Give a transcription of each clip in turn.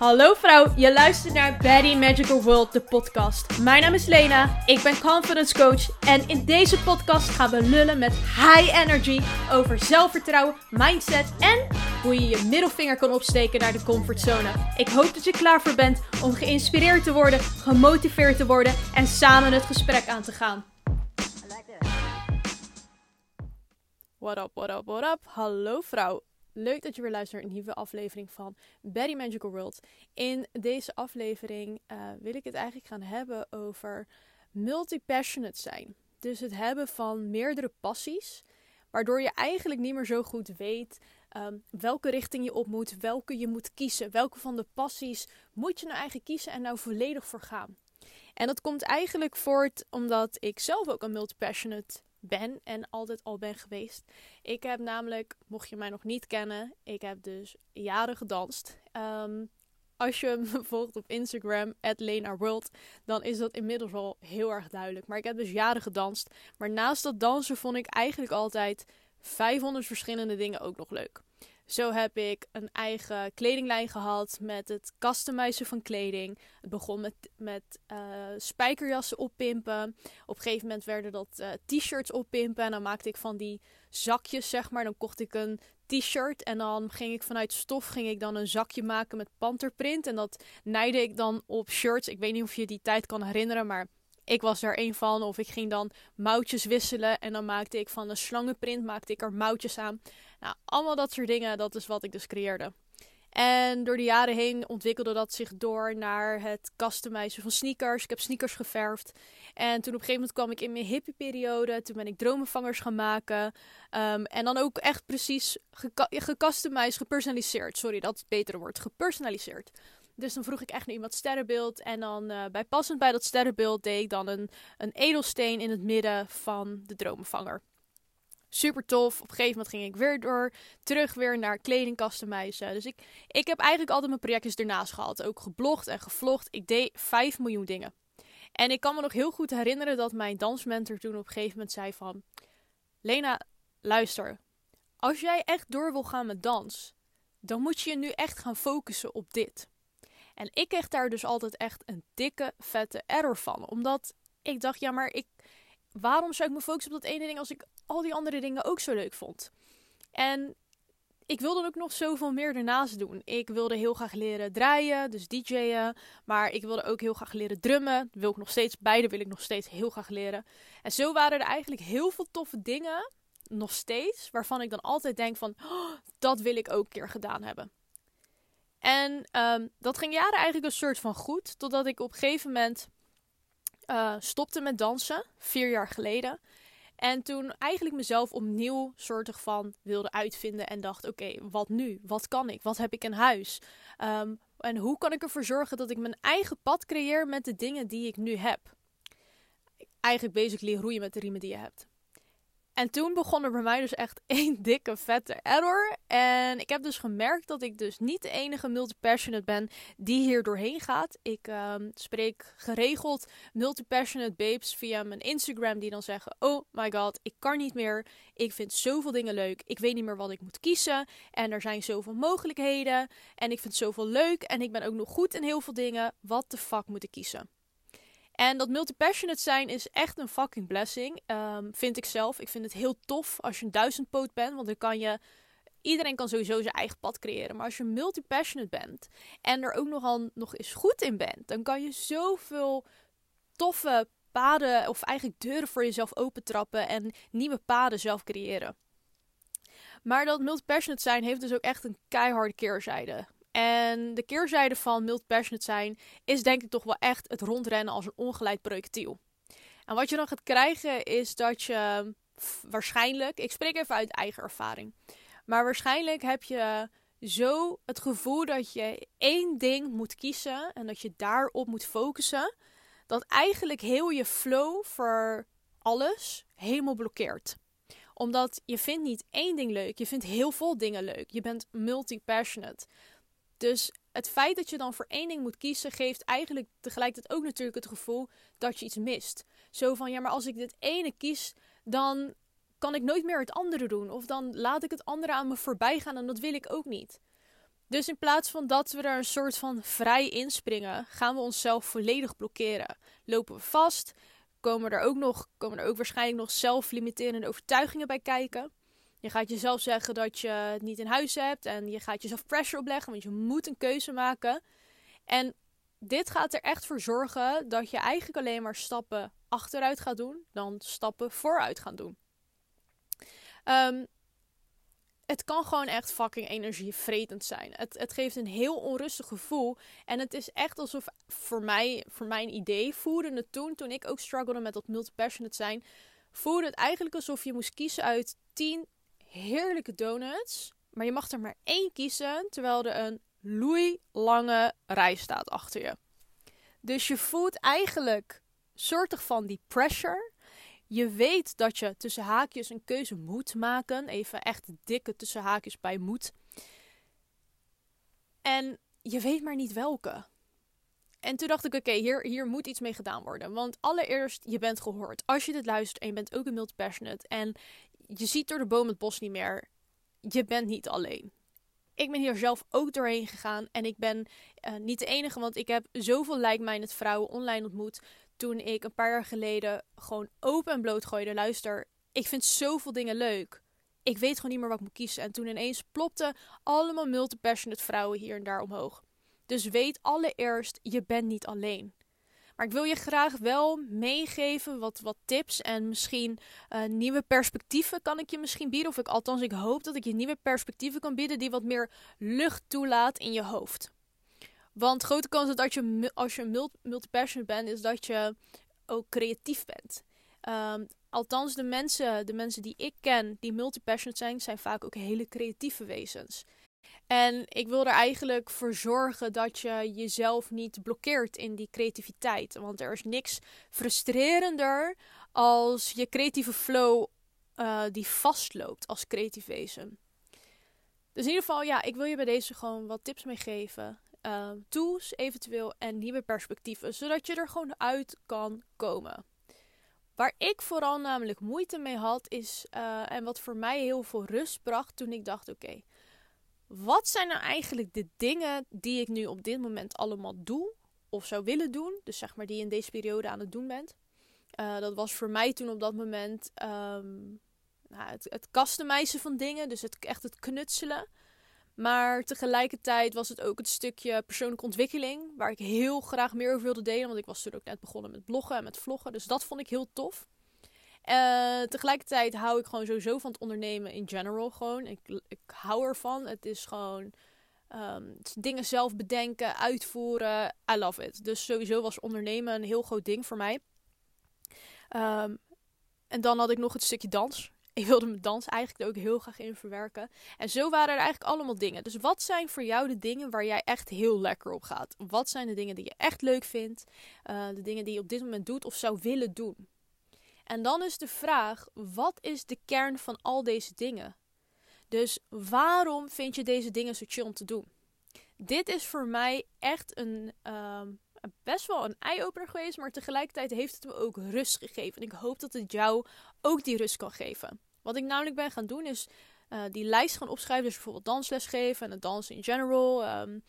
Hallo vrouw, je luistert naar Betty Magical World, de podcast. Mijn naam is Lena, ik ben confidence coach en in deze podcast gaan we lullen met high energy over zelfvertrouwen, mindset en hoe je je middelvinger kan opsteken naar de comfortzone. Ik hoop dat je klaar voor bent om geïnspireerd te worden, gemotiveerd te worden en samen het gesprek aan te gaan. What up, what up, what up? Hallo vrouw. Leuk dat je weer luistert naar een nieuwe aflevering van Betty Magical World. In deze aflevering uh, wil ik het eigenlijk gaan hebben over multi-passionate zijn. Dus het hebben van meerdere passies, waardoor je eigenlijk niet meer zo goed weet um, welke richting je op moet, welke je moet kiezen, welke van de passies moet je nou eigenlijk kiezen en nou volledig voor gaan. En dat komt eigenlijk voort omdat ik zelf ook een multi-passionate ben en altijd al ben geweest. Ik heb namelijk, mocht je mij nog niet kennen, ik heb dus jaren gedanst. Um, als je me volgt op Instagram, World, dan is dat inmiddels al heel erg duidelijk. Maar ik heb dus jaren gedanst. Maar naast dat dansen vond ik eigenlijk altijd 500 verschillende dingen ook nog leuk. Zo heb ik een eigen kledinglijn gehad met het customizen van kleding. Het begon met, met uh, spijkerjassen oppimpen. Op een gegeven moment werden dat uh, t-shirts oppimpen. En dan maakte ik van die zakjes, zeg maar. Dan kocht ik een t-shirt en dan ging ik vanuit stof ging ik dan een zakje maken met panterprint. En dat naaide ik dan op shirts. Ik weet niet of je die tijd kan herinneren, maar ik was er een van. Of ik ging dan moutjes wisselen en dan maakte ik van een slangenprint maakte ik er moutjes aan. Nou, allemaal dat soort dingen, dat is wat ik dus creëerde. En door de jaren heen ontwikkelde dat zich door naar het customizen van sneakers. Ik heb sneakers geverfd. En toen op een gegeven moment kwam ik in mijn hippie-periode. Toen ben ik dromenvangers gaan maken. Ehm, en dan ook echt precies gecustomized, gepersonaliseerd. Sorry, dat is het betere woord. Gepersonaliseerd. Dus dan vroeg ik echt naar iemand sterrenbeeld. En dan uh, bijpassend bij dat sterrenbeeld deed ik dan een, een edelsteen in het midden van de dromenvanger. Super tof. Op een gegeven moment ging ik weer door. Terug weer naar kledingkasten meisje. Dus ik, ik heb eigenlijk altijd mijn projectjes ernaast gehad. Ook geblogd en gevlogd. Ik deed 5 miljoen dingen. En ik kan me nog heel goed herinneren dat mijn dansmentor toen op een gegeven moment zei van... Lena, luister. Als jij echt door wil gaan met dans, dan moet je je nu echt gaan focussen op dit. En ik kreeg daar dus altijd echt een dikke, vette error van. Omdat ik dacht, ja, maar ik, waarom zou ik me focussen op dat ene ding als ik al die andere dingen ook zo leuk vond? En ik wilde ook nog zoveel meer ernaast doen. Ik wilde heel graag leren draaien, dus DJ'en. Maar ik wilde ook heel graag leren drummen. Dat wil ik nog steeds. Beide wil ik nog steeds heel graag leren. En zo waren er eigenlijk heel veel toffe dingen. Nog steeds. Waarvan ik dan altijd denk van, oh, dat wil ik ook een keer gedaan hebben. En um, dat ging jaren eigenlijk een soort van goed. Totdat ik op een gegeven moment uh, stopte met dansen. Vier jaar geleden. En toen eigenlijk mezelf opnieuw soortig van wilde uitvinden. En dacht, oké, wat nu? Wat kan ik? Wat heb ik in huis? Um, en hoe kan ik ervoor zorgen dat ik mijn eigen pad creëer met de dingen die ik nu heb? Eigenlijk basically roeien met de riemen die je hebt. En toen begon er bij mij dus echt één dikke vette error. En ik heb dus gemerkt dat ik dus niet de enige multi-passionate ben die hier doorheen gaat. Ik um, spreek geregeld multi-passionate babes via mijn Instagram die dan zeggen: Oh my god, ik kan niet meer. Ik vind zoveel dingen leuk. Ik weet niet meer wat ik moet kiezen. En er zijn zoveel mogelijkheden. En ik vind zoveel leuk. En ik ben ook nog goed in heel veel dingen. Wat de fuck moet ik kiezen? En dat multi-passionate zijn is echt een fucking blessing. Um, vind ik zelf. Ik vind het heel tof als je een duizendpoot bent. Want dan kan je. Iedereen kan sowieso zijn eigen pad creëren. Maar als je multi-passionate bent. En er ook nogal nog eens goed in bent. Dan kan je zoveel toffe paden. Of eigenlijk deuren voor jezelf opentrappen. En nieuwe paden zelf creëren. Maar dat multi-passionate zijn heeft dus ook echt een keiharde keerzijde. En de keerzijde van multi-passionate zijn is denk ik toch wel echt het rondrennen als een ongeleid projectiel. En wat je dan gaat krijgen is dat je waarschijnlijk, ik spreek even uit eigen ervaring, maar waarschijnlijk heb je zo het gevoel dat je één ding moet kiezen en dat je daarop moet focussen, dat eigenlijk heel je flow voor alles helemaal blokkeert omdat je vindt niet één ding leuk, je vindt heel veel dingen leuk. Je bent multi-passionate. Dus het feit dat je dan voor één ding moet kiezen, geeft eigenlijk tegelijkertijd ook natuurlijk het gevoel dat je iets mist. Zo van ja, maar als ik dit ene kies, dan kan ik nooit meer het andere doen. Of dan laat ik het andere aan me voorbij gaan en dat wil ik ook niet. Dus in plaats van dat we er een soort van vrij inspringen, gaan we onszelf volledig blokkeren. Lopen we vast, komen er ook, nog, komen er ook waarschijnlijk nog zelflimiterende overtuigingen bij kijken. Je gaat jezelf zeggen dat je het niet in huis hebt en je gaat jezelf pressure opleggen, want je moet een keuze maken. En dit gaat er echt voor zorgen dat je eigenlijk alleen maar stappen achteruit gaat doen, dan stappen vooruit gaan doen. Um, het kan gewoon echt fucking energievretend zijn. Het, het geeft een heel onrustig gevoel. En het is echt alsof voor mij, voor mijn idee, voelde het toen, toen ik ook struggelde met dat multi-passionate zijn, voelde het eigenlijk alsof je moest kiezen uit 10 heerlijke donuts. Maar je mag er maar één kiezen, terwijl er een loeilange rij staat achter je. Dus je voelt eigenlijk soortig van die pressure je weet dat je tussen haakjes een keuze moet maken. Even echt dikke tussen haakjes bij moet. En je weet maar niet welke. En toen dacht ik, oké, hier, hier moet iets mee gedaan worden. Want allereerst, je bent gehoord. Als je dit luistert en je bent ook een multi-passionate en je ziet door de boom het bos niet meer, je bent niet alleen. Ik ben hier zelf ook doorheen gegaan en ik ben uh, niet de enige, want ik heb zoveel like-minded vrouwen online ontmoet toen ik een paar jaar geleden gewoon open en bloot gooide. Luister, ik vind zoveel dingen leuk. Ik weet gewoon niet meer wat ik moet kiezen. En toen ineens plopten allemaal multi-passionate vrouwen hier en daar omhoog. Dus weet allereerst, je bent niet alleen. Maar ik wil je graag wel meegeven wat, wat tips en misschien uh, nieuwe perspectieven kan ik je misschien bieden. Of ik althans, ik hoop dat ik je nieuwe perspectieven kan bieden die wat meer lucht toelaat in je hoofd. Want grote kans dat als je, als je multi-passionate bent, is dat je ook creatief bent. Um, althans, de mensen, de mensen die ik ken die multi-passionate zijn, zijn vaak ook hele creatieve wezens. En ik wil er eigenlijk voor zorgen dat je jezelf niet blokkeert in die creativiteit. Want er is niks frustrerender als je creatieve flow uh, die vastloopt als creatief. Dus in ieder geval, ja, ik wil je bij deze gewoon wat tips mee geven. Uh, tools eventueel en nieuwe perspectieven, zodat je er gewoon uit kan komen. Waar ik vooral namelijk moeite mee had, is uh, en wat voor mij heel veel rust bracht toen ik dacht: oké, wat zijn nou eigenlijk de dingen die ik nu op dit moment allemaal doe of zou willen doen? Dus zeg maar die in deze periode aan het doen bent. Uh, dat was voor mij toen op dat moment um, nou, het, het customizen van dingen, dus het, echt het knutselen. Maar tegelijkertijd was het ook het stukje persoonlijke ontwikkeling. Waar ik heel graag meer over wilde delen. Want ik was toen ook net begonnen met bloggen en met vloggen. Dus dat vond ik heel tof. Uh, tegelijkertijd hou ik gewoon sowieso van het ondernemen in general. Gewoon. Ik, ik hou ervan. Het is gewoon um, dingen zelf bedenken, uitvoeren. I love it. Dus sowieso was ondernemen een heel groot ding voor mij. Um, en dan had ik nog het stukje dans ik wilde mijn dans eigenlijk ook heel graag in verwerken. En zo waren er eigenlijk allemaal dingen. Dus wat zijn voor jou de dingen waar jij echt heel lekker op gaat? Wat zijn de dingen die je echt leuk vindt? Uh, de dingen die je op dit moment doet of zou willen doen? En dan is de vraag: wat is de kern van al deze dingen? Dus waarom vind je deze dingen zo chill om te doen? Dit is voor mij echt een, um, best wel een eye-opener geweest, maar tegelijkertijd heeft het me ook rust gegeven. En ik hoop dat het jou ook die rust kan geven. Wat ik namelijk ben gaan doen is uh, die lijst gaan opschrijven. Dus bijvoorbeeld dansles geven en het dansen in general. Um,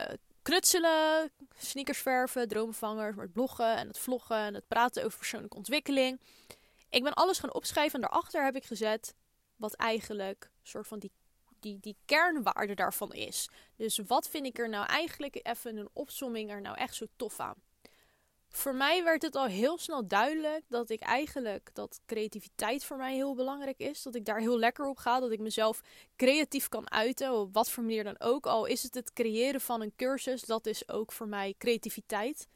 uh, knutselen, sneakers verven, droomvangers, maar het bloggen en het vloggen en het praten over persoonlijke ontwikkeling. Ik ben alles gaan opschrijven en daarachter heb ik gezet wat eigenlijk soort van die, die, die kernwaarde daarvan is. Dus wat vind ik er nou eigenlijk even een opsomming er nou echt zo tof aan? Voor mij werd het al heel snel duidelijk dat ik eigenlijk dat creativiteit voor mij heel belangrijk is. Dat ik daar heel lekker op ga. Dat ik mezelf creatief kan uiten. Op wat voor manier dan ook. Al is het het creëren van een cursus. Dat is ook voor mij creativiteit.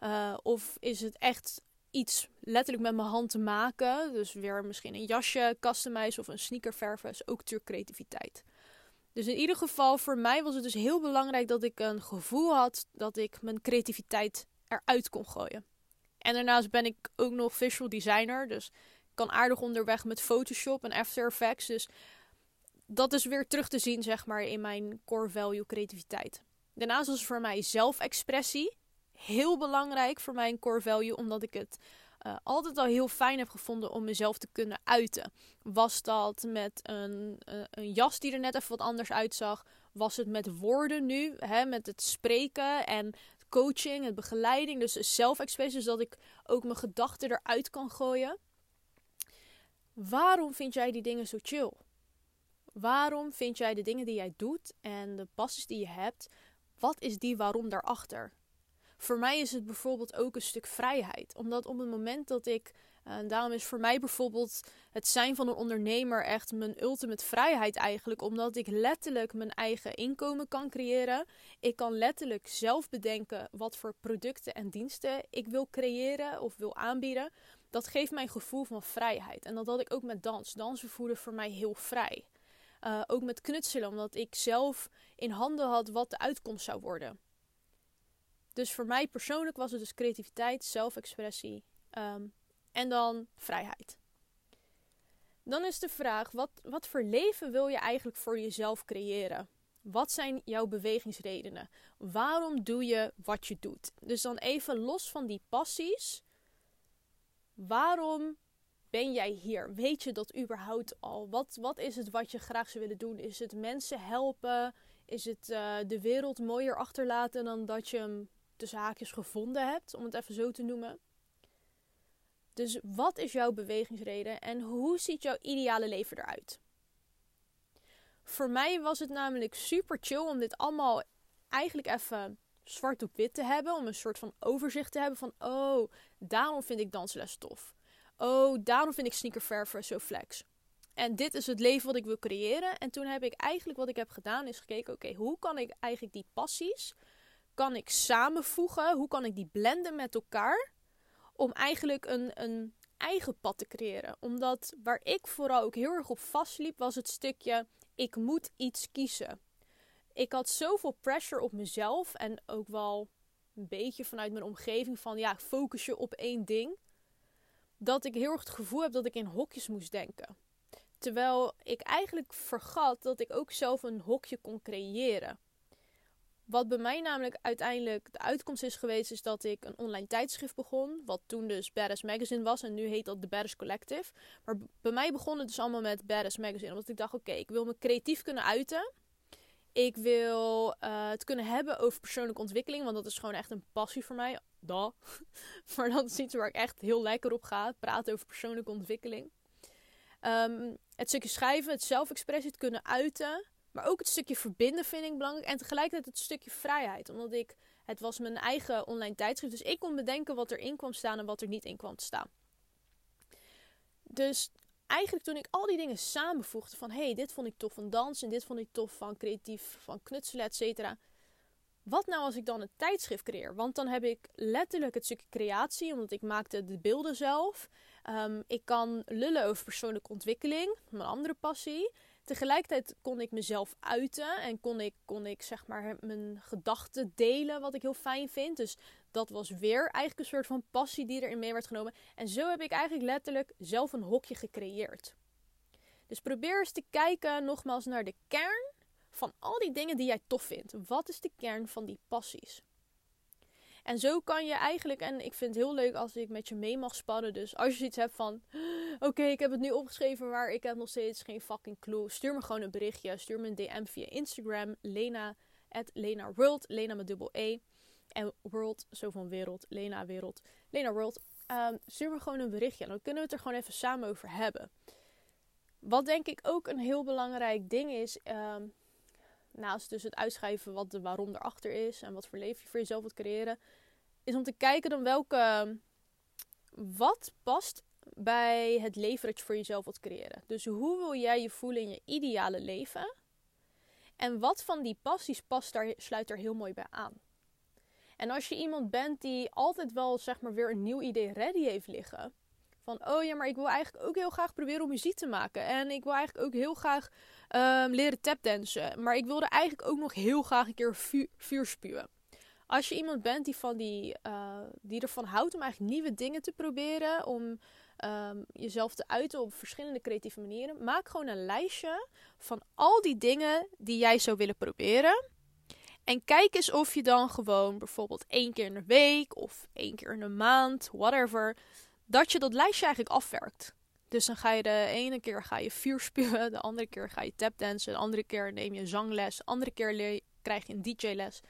Uh, of is het echt iets letterlijk met mijn hand te maken. Dus weer misschien een jasje customizen of een sneaker verven. Is ook natuurlijk creativiteit. Dus in ieder geval, voor mij was het dus heel belangrijk dat ik een gevoel had dat ik mijn creativiteit eruit kon gooien. En daarnaast ben ik ook nog visual designer. Dus kan aardig onderweg met Photoshop en After Effects. Dus dat is weer terug te zien, zeg maar, in mijn core value creativiteit. Daarnaast was voor mij zelfexpressie heel belangrijk voor mijn core value, omdat ik het uh, altijd al heel fijn heb gevonden om mezelf te kunnen uiten. Was dat met een, uh, een jas die er net even wat anders uitzag? Was het met woorden nu, hè, met het spreken en coaching, het begeleiding, dus zelfexpressie, dus dat ik ook mijn gedachten eruit kan gooien. Waarom vind jij die dingen zo chill? Waarom vind jij de dingen die jij doet en de passies die je hebt, wat is die waarom daarachter? Voor mij is het bijvoorbeeld ook een stuk vrijheid. Omdat op het moment dat ik. En eh, daarom is voor mij bijvoorbeeld het zijn van een ondernemer echt mijn ultimate vrijheid eigenlijk. Omdat ik letterlijk mijn eigen inkomen kan creëren. Ik kan letterlijk zelf bedenken wat voor producten en diensten ik wil creëren of wil aanbieden. Dat geeft mij een gevoel van vrijheid. En dat had ik ook met dans. Dansen voelde voor mij heel vrij. Uh, ook met knutselen, omdat ik zelf in handen had wat de uitkomst zou worden. Dus voor mij persoonlijk was het dus creativiteit, zelfexpressie um, en dan vrijheid. Dan is de vraag: wat, wat voor leven wil je eigenlijk voor jezelf creëren? Wat zijn jouw bewegingsredenen? Waarom doe je wat je doet? Dus dan even los van die passies. Waarom ben jij hier? Weet je dat überhaupt al? Wat, wat is het wat je graag zou willen doen? Is het mensen helpen? Is het uh, de wereld mooier achterlaten dan dat je hem tussen haakjes gevonden hebt, om het even zo te noemen. Dus wat is jouw bewegingsreden en hoe ziet jouw ideale leven eruit? Voor mij was het namelijk super chill om dit allemaal eigenlijk even zwart op wit te hebben. Om een soort van overzicht te hebben van, oh, daarom vind ik dansles tof. Oh, daarom vind ik sneakerverven zo flex. En dit is het leven wat ik wil creëren. En toen heb ik eigenlijk wat ik heb gedaan is gekeken, oké, hoe kan ik eigenlijk die passies kan ik samenvoegen? Hoe kan ik die blenden met elkaar? Om eigenlijk een, een eigen pad te creëren. Omdat waar ik vooral ook heel erg op vastliep, was het stukje: ik moet iets kiezen. Ik had zoveel pressure op mezelf en ook wel een beetje vanuit mijn omgeving van ja, focus je op één ding. Dat ik heel erg het gevoel heb dat ik in hokjes moest denken. Terwijl ik eigenlijk vergat dat ik ook zelf een hokje kon creëren. Wat bij mij namelijk uiteindelijk de uitkomst is geweest, is dat ik een online tijdschrift begon. Wat toen dus Badass Magazine was en nu heet dat The Badass Collective. Maar bij mij begon het dus allemaal met Badass Magazine. Omdat ik dacht, oké, ik wil me creatief kunnen uiten. Ik wil uh, het kunnen hebben over persoonlijke ontwikkeling. Want dat is gewoon echt een passie voor mij. Da. maar dat is iets waar ik echt heel lekker op ga. Praten over persoonlijke ontwikkeling. Um, het stukje schrijven, het zelfexpressie, het kunnen uiten. Maar ook het stukje verbinden vind ik belangrijk. En tegelijkertijd het stukje vrijheid. Omdat ik, het was mijn eigen online tijdschrift. Dus ik kon bedenken wat erin kwam staan en wat er niet in kwam staan. Dus eigenlijk toen ik al die dingen samenvoegde van... hey, dit vond ik tof van dans en dit vond ik tof van creatief, van knutselen, et cetera. Wat nou als ik dan een tijdschrift creëer? Want dan heb ik letterlijk het stukje creatie, omdat ik maakte de beelden zelf. Um, ik kan lullen over persoonlijke ontwikkeling, mijn andere passie. Tegelijkertijd kon ik mezelf uiten en kon ik, kon ik zeg maar mijn gedachten delen, wat ik heel fijn vind. Dus dat was weer eigenlijk een soort van passie die erin mee werd genomen. En zo heb ik eigenlijk letterlijk zelf een hokje gecreëerd. Dus probeer eens te kijken nogmaals naar de kern van al die dingen die jij tof vindt. Wat is de kern van die passies? En zo kan je eigenlijk, en ik vind het heel leuk als ik met je mee mag spannen. Dus als je iets hebt van, oké, ik heb het nu opgeschreven, maar ik heb nog steeds geen fucking clue. Stuur me gewoon een berichtje. Stuur me een DM via Instagram, Lena, at Lena World, Lena met dubbel E. En World, zo van wereld, Lena wereld, Lena World. Um, stuur me gewoon een berichtje. Dan kunnen we het er gewoon even samen over hebben. Wat denk ik ook een heel belangrijk ding is, um, naast dus het uitschrijven wat de waarom erachter is en wat voor leven je voor jezelf wilt creëren, is om te kijken dan welke, wat past bij het leven je voor jezelf wilt creëren. Dus hoe wil jij je voelen in je ideale leven? En wat van die passies past daar, sluit er heel mooi bij aan. En als je iemand bent die altijd wel zeg maar weer een nieuw idee ready heeft liggen, van, oh ja, maar ik wil eigenlijk ook heel graag proberen om muziek te maken. En ik wil eigenlijk ook heel graag um, leren tapdansen. Maar ik wilde eigenlijk ook nog heel graag een keer vuur, spuwen. Als je iemand bent die, van die, uh, die ervan houdt om eigenlijk nieuwe dingen te proberen. Om um, jezelf te uiten op verschillende creatieve manieren. Maak gewoon een lijstje van al die dingen die jij zou willen proberen. En kijk eens of je dan gewoon bijvoorbeeld één keer in de week of één keer in de maand, whatever dat je dat lijstje eigenlijk afwerkt. Dus dan ga je de ene keer ga je de andere keer ga je tapdansen, de andere keer neem je zangles, de andere keer krijg je een DJ-les.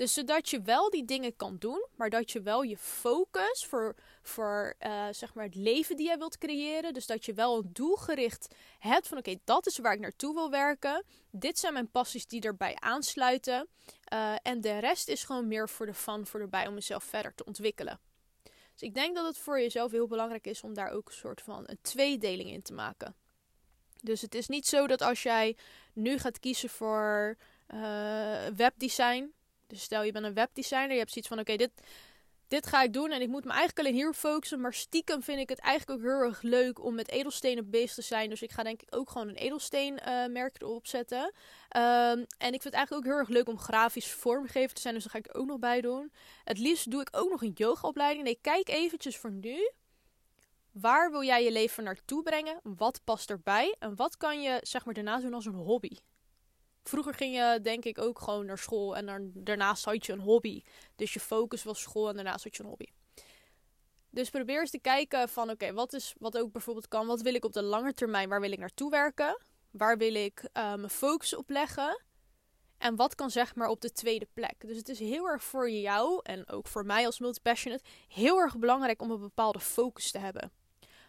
Dus zodat je wel die dingen kan doen, maar dat je wel je focus voor, voor uh, zeg maar het leven die jij wilt creëren. Dus dat je wel doelgericht hebt van oké, dat is waar ik naartoe wil werken. Dit zijn mijn passies die erbij aansluiten. Uh, en de rest is gewoon meer voor de fun, voor erbij om mezelf verder te ontwikkelen. Dus ik denk dat het voor jezelf heel belangrijk is om daar ook een soort van een tweedeling in te maken. Dus het is niet zo dat als jij nu gaat kiezen voor uh, webdesign. Dus stel je bent een webdesigner, je hebt zoiets van oké, dit, dit ga ik doen en ik moet me eigenlijk alleen hier focussen. Maar stiekem vind ik het eigenlijk ook heel erg leuk om met edelstenen bezig te zijn. Dus ik ga denk ik ook gewoon een edelsteen uh, merk erop zetten. Um, en ik vind het eigenlijk ook heel erg leuk om grafisch vormgever te zijn. Dus daar ga ik ook nog bij doen. Het liefst doe ik ook nog een yogaopleiding. Nee, kijk eventjes voor nu. Waar wil jij je leven naartoe brengen? Wat past erbij? En wat kan je zeg maar daarna doen als een hobby? Vroeger ging je denk ik ook gewoon naar school en dan, daarnaast had je een hobby. Dus je focus was school en daarnaast had je een hobby. Dus probeer eens te kijken van oké, wat is wat ook bijvoorbeeld kan. Wat wil ik op de lange termijn? Waar wil ik naartoe werken? Waar wil ik uh, mijn focus op leggen? En wat kan zeg maar op de tweede plek? Dus het is heel erg voor jou en ook voor mij als multipassionate heel erg belangrijk om een bepaalde focus te hebben.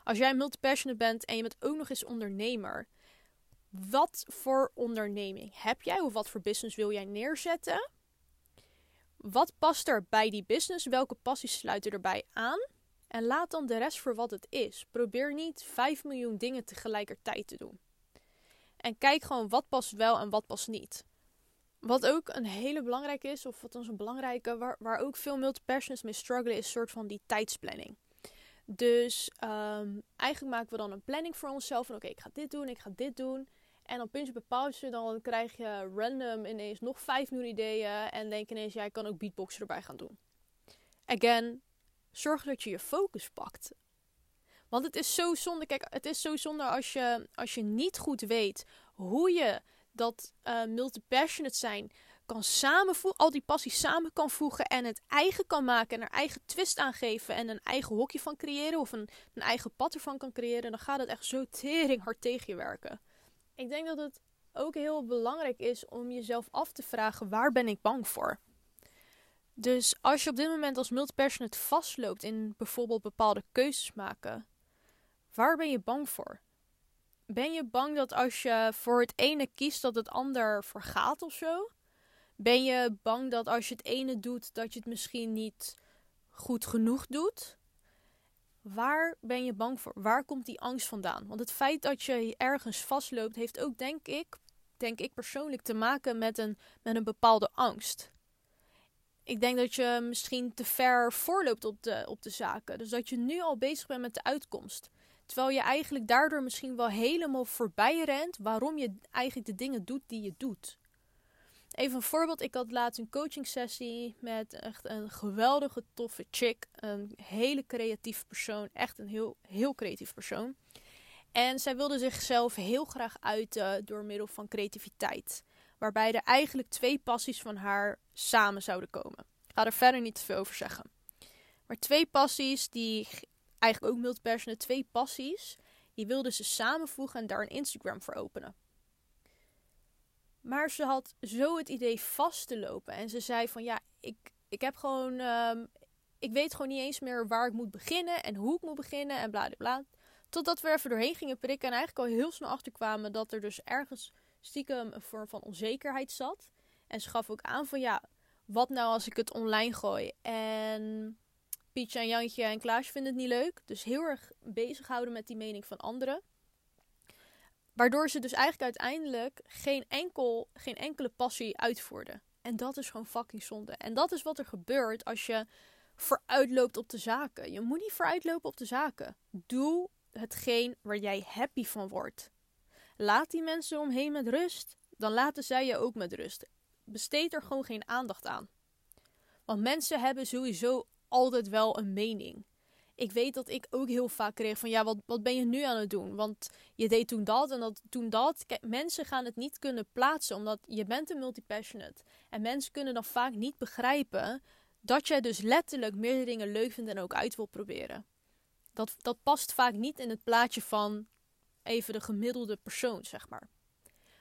Als jij multipassionate bent en je bent ook nog eens ondernemer, wat voor onderneming heb jij of wat voor business wil jij neerzetten? Wat past er bij die business? Welke passies sluiten erbij aan? En laat dan de rest voor wat het is. Probeer niet 5 miljoen dingen tegelijkertijd te doen. En kijk gewoon wat past wel en wat past niet. Wat ook een hele belangrijke is, of wat ons een belangrijke, waar, waar ook veel multipassions mee struggelen, is een soort van die tijdsplanning. Dus um, eigenlijk maken we dan een planning voor onszelf. Van oké, ik ga dit doen, ik ga dit doen. En op puntje pauze, dan krijg je random ineens nog vijf nieuwe ideeën. En denk ineens, jij kan ook beatboxen erbij gaan doen. Again, zorg dat je je focus pakt. Want het is zo zonde. Kijk, het is zo zonde als je, als je niet goed weet hoe je dat uh, multi-passionate zijn kan samenvoegen, al die passies samen kan voegen en het eigen kan maken en er eigen twist aan geven en een eigen hokje van creëren of een, een eigen pad ervan kan creëren, dan gaat het echt zo tering hard tegen je werken. Ik denk dat het ook heel belangrijk is om jezelf af te vragen: waar ben ik bang voor? Dus als je op dit moment als multipassionate vastloopt in bijvoorbeeld bepaalde keuzes maken, waar ben je bang voor? Ben je bang dat als je voor het ene kiest dat het ander vergaat of zo? Ben je bang dat als je het ene doet dat je het misschien niet goed genoeg doet? Waar ben je bang voor? Waar komt die angst vandaan? Want het feit dat je ergens vastloopt, heeft ook, denk ik, denk ik persoonlijk, te maken met een, met een bepaalde angst. Ik denk dat je misschien te ver voorloopt op de, op de zaken. Dus dat je nu al bezig bent met de uitkomst. Terwijl je eigenlijk daardoor misschien wel helemaal voorbij rent waarom je eigenlijk de dingen doet die je doet. Even een voorbeeld. Ik had laatst een coaching sessie met echt een geweldige, toffe chick. Een hele creatief persoon. Echt een heel, heel creatief persoon. En zij wilde zichzelf heel graag uiten door middel van creativiteit. Waarbij er eigenlijk twee passies van haar samen zouden komen. Ik ga er verder niet te veel over zeggen. Maar twee passies die eigenlijk ook multipassionate, twee passies, die wilde ze samenvoegen en daar een Instagram voor openen. Maar ze had zo het idee vast te lopen. En ze zei van ja, ik, ik heb gewoon. Um, ik weet gewoon niet eens meer waar ik moet beginnen en hoe ik moet beginnen en bla bla. Totdat we er even doorheen gingen prikken en eigenlijk al heel snel achterkwamen dat er dus ergens stiekem een vorm van onzekerheid zat. En ze gaf ook aan van ja, wat nou als ik het online gooi? En Pietje en Jantje en Klaasje vinden het niet leuk. Dus heel erg bezighouden met die mening van anderen. Waardoor ze dus eigenlijk uiteindelijk geen, enkel, geen enkele passie uitvoerden. En dat is gewoon fucking zonde. En dat is wat er gebeurt als je vooruitloopt op de zaken. Je moet niet vooruitlopen op de zaken. Doe hetgeen waar jij happy van wordt. Laat die mensen omheen met rust. Dan laten zij je ook met rust. Besteed er gewoon geen aandacht aan. Want mensen hebben sowieso altijd wel een mening ik weet dat ik ook heel vaak kreeg van ja, wat, wat ben je nu aan het doen? Want je deed toen dat en dat, toen dat. Mensen gaan het niet kunnen plaatsen omdat je bent een multipassionate. En mensen kunnen dan vaak niet begrijpen dat jij dus letterlijk meerdere dingen leuk vindt en ook uit wil proberen. Dat, dat past vaak niet in het plaatje van even de gemiddelde persoon, zeg maar.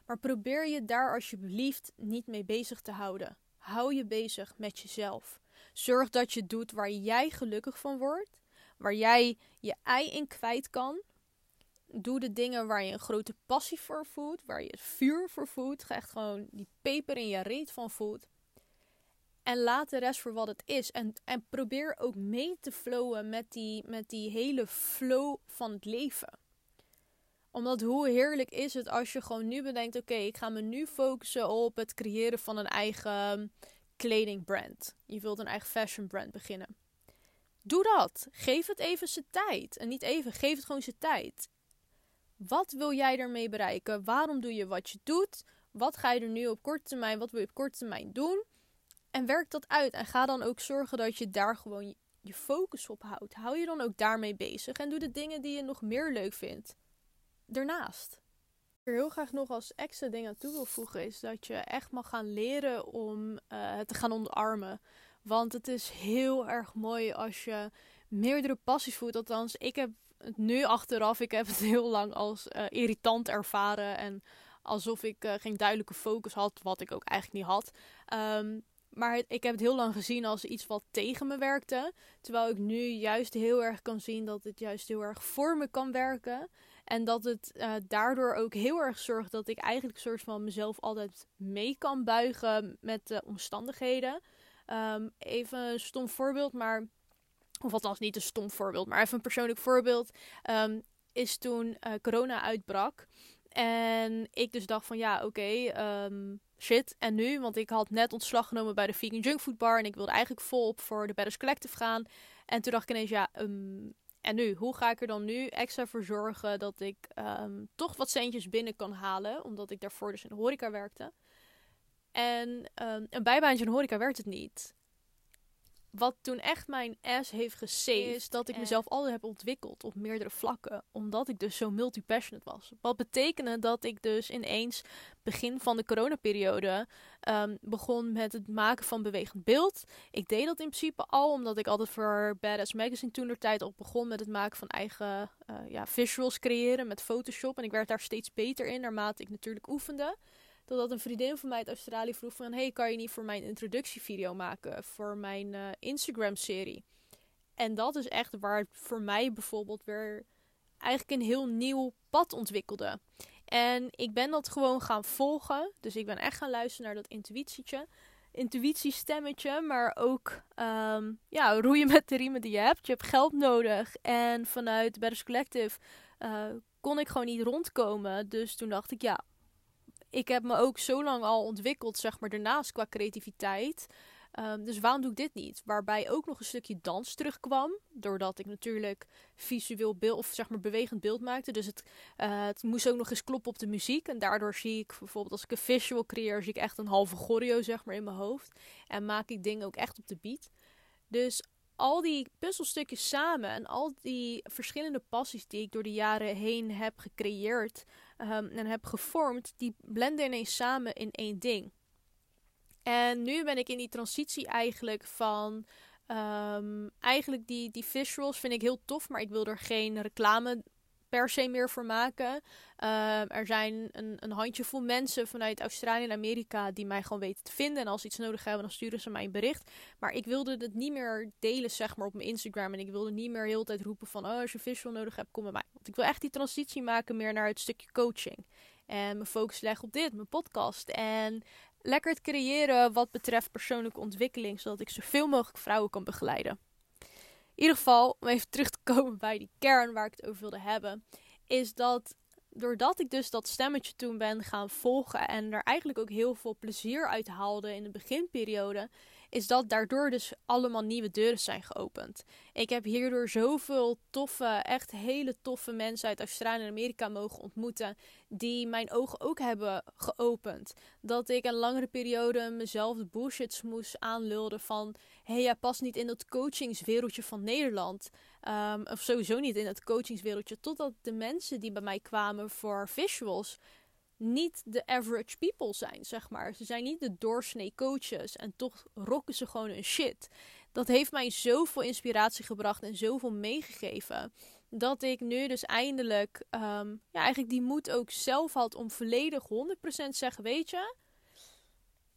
Maar probeer je daar alsjeblieft niet mee bezig te houden. Hou je bezig met jezelf. Zorg dat je doet waar jij gelukkig van wordt, waar jij je ei in kwijt kan. Doe de dingen waar je een grote passie voor voelt, waar je vuur voor voelt. Ga echt gewoon die peper in je reet van voelt. En laat de rest voor wat het is. En, en probeer ook mee te flowen met die, met die hele flow van het leven omdat hoe heerlijk is het als je gewoon nu bedenkt: oké, ik ga me nu focussen op het creëren van een eigen kledingbrand. Je wilt een eigen fashion brand beginnen. Doe dat. Geef het even zijn tijd. En niet even, geef het gewoon zijn tijd. Wat wil jij ermee bereiken? Waarom doe je wat je doet? Wat ga je er nu op korte termijn? Wat wil je op korte termijn doen? En werk dat uit. En ga dan ook zorgen dat je daar gewoon je focus op houdt. Hou je dan ook daarmee bezig. En doe de dingen die je nog meer leuk vindt ernaast. Wat ik er heel graag nog als extra ding aan toe wil voegen is dat je echt mag gaan leren om het te gaan omarmen. Want het is heel erg mooi als je meerdere passies voelt. Althans, ik heb het nu achteraf, ik heb het heel lang als uh, irritant ervaren. En alsof ik uh, geen duidelijke focus had, wat ik ook eigenlijk niet had. Um, maar ik heb het heel lang gezien als iets wat tegen me werkte. Terwijl ik nu juist heel erg kan zien dat het juist heel erg voor me kan werken. En dat het uh, daardoor ook heel erg zorgt dat ik eigenlijk soort van mezelf altijd mee kan buigen met de omstandigheden. Um, even een stom voorbeeld, maar. Of althans niet een stom voorbeeld, maar even een persoonlijk voorbeeld. Um, is toen uh, corona uitbrak. En ik dus dacht van ja, oké, um, shit. En nu? Want ik had net ontslag genomen bij de Vegan Junk Food Bar. En ik wilde eigenlijk volop voor de Bedders Collective gaan. En toen dacht ik ineens, ja, en nu? Hoe ga ik er dan nu extra voor zorgen dat ik toch wat centjes binnen kan halen? Omdat ik daarvoor dus in de horeca werkte. En een bijbaantje in horeca werkt het niet wat toen echt mijn ass heeft gesaved, is dat ik mezelf altijd heb ontwikkeld op meerdere vlakken. Omdat ik dus zo multi-passionate was. Wat betekende dat ik dus ineens begin van de coronaperiode um, begon met het maken van bewegend beeld. Ik deed dat in principe al, omdat ik altijd voor Badass Magazine toen de tijd al begon met het maken van eigen uh, ja, visuals creëren met Photoshop. En ik werd daar steeds beter in, naarmate ik natuurlijk oefende. Totdat een vriendin van mij uit Australië vroeg van... Hey, kan je niet voor mijn introductievideo maken? Voor mijn uh, Instagram-serie. En dat is echt waar voor mij bijvoorbeeld weer... Eigenlijk een heel nieuw pad ontwikkelde. En ik ben dat gewoon gaan volgen. Dus ik ben echt gaan luisteren naar dat intuïtietje. Intuïtiestemmetje. Maar ook um, ja, roeien met de riemen die je hebt. Je hebt geld nodig. En vanuit Betters Collective uh, kon ik gewoon niet rondkomen. Dus toen dacht ik, ja, ik heb me ook zo lang al ontwikkeld, zeg maar, daarnaast qua creativiteit. Um, dus waarom doe ik dit niet? Waarbij ook nog een stukje dans terugkwam. Doordat ik natuurlijk visueel beeld, of zeg maar bewegend beeld maakte. Dus het, uh, het moest ook nog eens kloppen op de muziek. En daardoor zie ik bijvoorbeeld als ik een visual creëer, zie ik echt een halve choreo zeg maar in mijn hoofd. En maak ik dingen ook echt op de beat. Dus al die puzzelstukjes samen en al die verschillende passies die ik door de jaren heen heb gecreëerd um, en heb gevormd, die blenden ineens samen in één ding. En nu ben ik in die transitie eigenlijk van. Um, eigenlijk die, die visuals vind ik heel tof, maar ik wil er geen reclame per se meer voor maken. Uh, er zijn een, een handjevol mensen vanuit Australië en Amerika die mij gewoon weten te vinden. En als ze iets nodig hebben, dan sturen ze mij een bericht. Maar ik wilde het niet meer delen, zeg maar, op mijn Instagram. En ik wilde niet meer heel de tijd roepen van, oh, als je visual nodig hebt, kom bij mij. Want ik wil echt die transitie maken meer naar het stukje coaching. En mijn focus leggen op dit, mijn podcast. En lekker het creëren wat betreft persoonlijke ontwikkeling, zodat ik zoveel mogelijk vrouwen kan begeleiden. Ieder geval, om even terug te komen bij die kern waar ik het over wilde hebben, is dat doordat ik dus dat stemmetje toen ben gaan volgen en er eigenlijk ook heel veel plezier uit haalde in de beginperiode, is dat daardoor dus allemaal nieuwe deuren zijn geopend. Ik heb hierdoor zoveel toffe, echt hele toffe mensen uit Australië en Amerika mogen ontmoeten, die mijn ogen ook hebben geopend. Dat ik een langere periode mezelf de bullshits moest aanlulden van, hey, jij past niet in dat coachingswereldje van Nederland. Um, of sowieso niet in het coachingswereldje. Totdat de mensen die bij mij kwamen voor visuals niet de average people zijn, zeg maar. Ze zijn niet de doorsnee coaches en toch rocken ze gewoon hun shit. dat heeft mij zoveel inspiratie gebracht en zoveel meegegeven. Dat ik nu dus eindelijk, ehm, ja, eigenlijk die moed ook zelf had om volledig 100% zeggen: Weet je,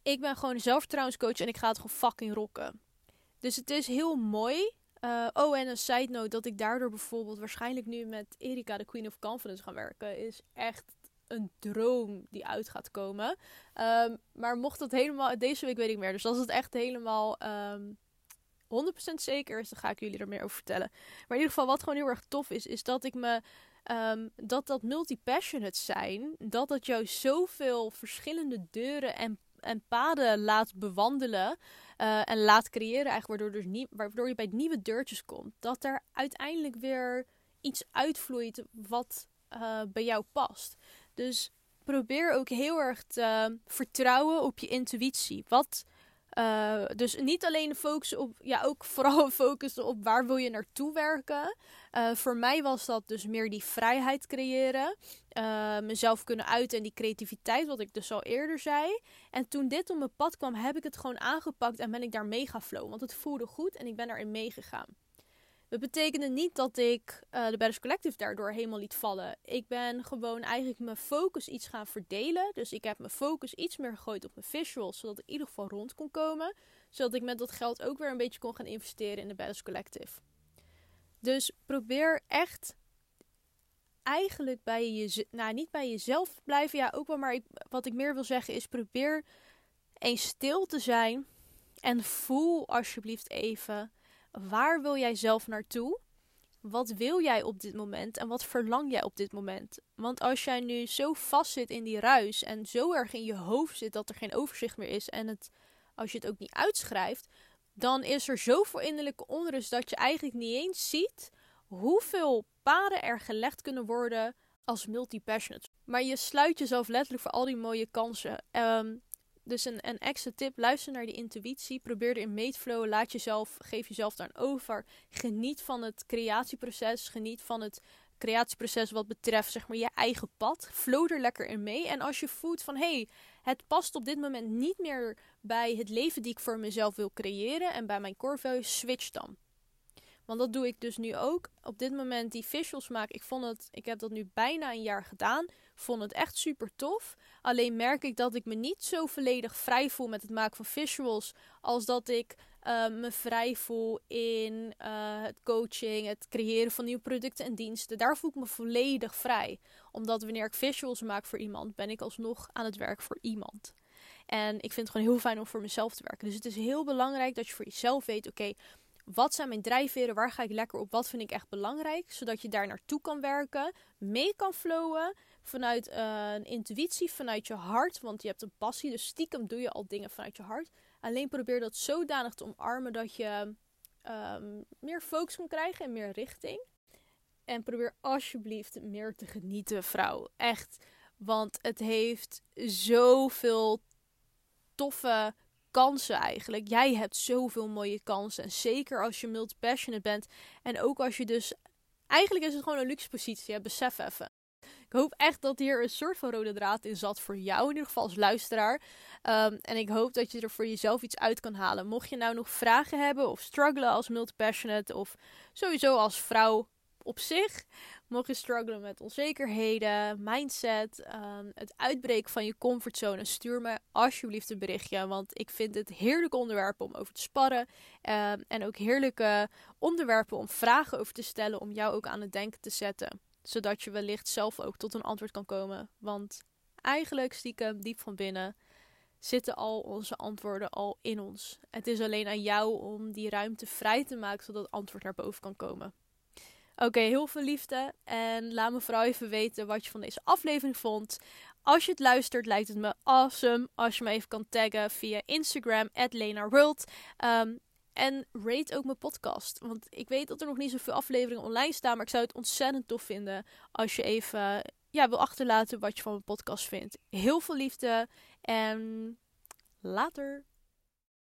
ik ben gewoon een zelfvertrouwenscoach en ik ga het gewoon fucking rocken. Dus het is heel mooi. Uh, oh, en een side note dat ik daardoor bijvoorbeeld waarschijnlijk nu met Erika, de Queen of Confidence, ga werken, is echt een droom die uit gaat komen. Um, maar mocht dat helemaal, deze week weet ik meer. Dus als het echt helemaal um, ehm, 100% zeker is, dan ga ik jullie er meer over vertellen. Maar in ieder geval, wat gewoon heel erg tof is, is dat ik me. Um, dat dat multi-passionate zijn, dat dat jou zoveel verschillende deuren en, en paden laat bewandelen. Uh, en laat creëren, eigenlijk waardoor, dus nie, waardoor je bij nieuwe deurtjes komt. Dat er uiteindelijk weer iets uitvloeit wat uh, bij jou past. Dus probeer ook heel erg te vertrouwen op je intuïtie. Wat, uh, dus niet alleen focussen op, ja, ook vooral focussen op waar wil je naartoe werken. Uh, voor mij was dat dus meer die vrijheid creëren. Uh, mezelf kunnen uiten en die creativiteit, wat ik dus al eerder zei. En toen dit op mijn pad kwam, heb ik het gewoon aangepakt en ben ik daar mega flow. Want het voelde goed en ik ben erin meegegaan. Dat betekende niet dat ik uh, de Badass Collective daardoor helemaal liet vallen. Ik ben gewoon eigenlijk mijn focus iets gaan verdelen. Dus ik heb mijn focus iets meer gegooid op mijn visuals, zodat ik in ieder geval rond kon komen. Zodat ik met dat geld ook weer een beetje kon gaan investeren in de Badass Collective. Dus probeer echt eigenlijk bij je, nou niet bij jezelf blijven, ja ook wel, maar wat ik meer wil zeggen is probeer eens stil te zijn en voel alsjeblieft even Waar wil jij zelf naartoe? Wat wil jij op dit moment en wat verlang jij op dit moment? Want als jij nu zo vast zit in die ruis en zo erg in je hoofd zit dat er geen overzicht meer is en het, als je het ook niet uitschrijft, dan is er zoveel innerlijke onrust dat je eigenlijk niet eens ziet hoeveel paden er gelegd kunnen worden als multi-passionate. Maar je sluit jezelf letterlijk voor al die mooie kansen. Um, dus een, een extra tip: luister naar die intuïtie. Probeer erin mee te flowen. Laat jezelf, geef jezelf daar over. Geniet van het creatieproces. Geniet van het creatieproces wat betreft zeg maar je eigen pad. Flow er lekker in mee. En als je voelt van hé, hey, het past op dit moment niet meer bij het leven die ik voor mezelf wil creëren en bij mijn core switch dan. Want dat doe ik dus nu ook. Op dit moment die visuals maken. Ik vond het, ik heb dat nu bijna een jaar gedaan. Vond het echt super tof. Alleen merk ik dat ik me niet zo volledig vrij voel met het maken van visuals. Als dat ik uh, me vrij voel in uh, het coaching, het creëren van nieuwe producten en diensten. Daar voel ik me volledig vrij. Omdat wanneer ik visuals maak voor iemand, ben ik alsnog aan het werk voor iemand. En ik vind het gewoon heel fijn om voor mezelf te werken. Dus het is heel belangrijk dat je voor jezelf weet: oké, wat zijn mijn drijfveren? Waar ga ik lekker op? Wat vind ik echt belangrijk? Zodat je daar naartoe kan werken, mee kan flowen vanuit uh, een intuïtie, vanuit je hart. Want je hebt een passie, dus stiekem doe je al dingen vanuit je hart. Alleen probeer dat zodanig te omarmen dat je um, meer focus kan krijgen en meer richting. En probeer alsjeblieft meer te genieten, vrouw. Echt. Want het heeft zoveel toffe kansen eigenlijk. Jij hebt zoveel mooie kansen. En zeker als je multi-passionate bent. En ook als je dus. Eigenlijk is het gewoon een luxe positie. Besef even. Ik hoop echt dat hier een soort van rode draad in zat voor jou, in ieder geval als luisteraar. Um, en ik hoop dat je er voor jezelf iets uit kan halen. Mocht je nou nog vragen hebben of struggelen als multi-passionate of sowieso als vrouw op zich, Mocht je struggelen met onzekerheden, mindset, um, het uitbreken van je comfortzone, stuur me alsjeblieft een berichtje. Want ik vind het heerlijke onderwerpen om over te sparren. Um, en ook heerlijke onderwerpen om vragen over te stellen, om jou ook aan het denken te zetten. Zodat je wellicht zelf ook tot een antwoord kan komen. Want eigenlijk stiekem diep van binnen zitten al onze antwoorden al in ons. Het is alleen aan jou om die ruimte vrij te maken zodat het antwoord naar boven kan komen. Oké, heel veel liefde. En laat me vooral even weten wat je van deze aflevering vond. Als je het luistert, lijkt het me awesome als je me even kan taggen via Instagram, @lenaworld. Um, en rate ook mijn podcast. Want ik weet dat er nog niet zoveel afleveringen online staan. Maar ik zou het ontzettend tof vinden als je even ja, wil achterlaten wat je van mijn podcast vindt. Heel veel liefde en later.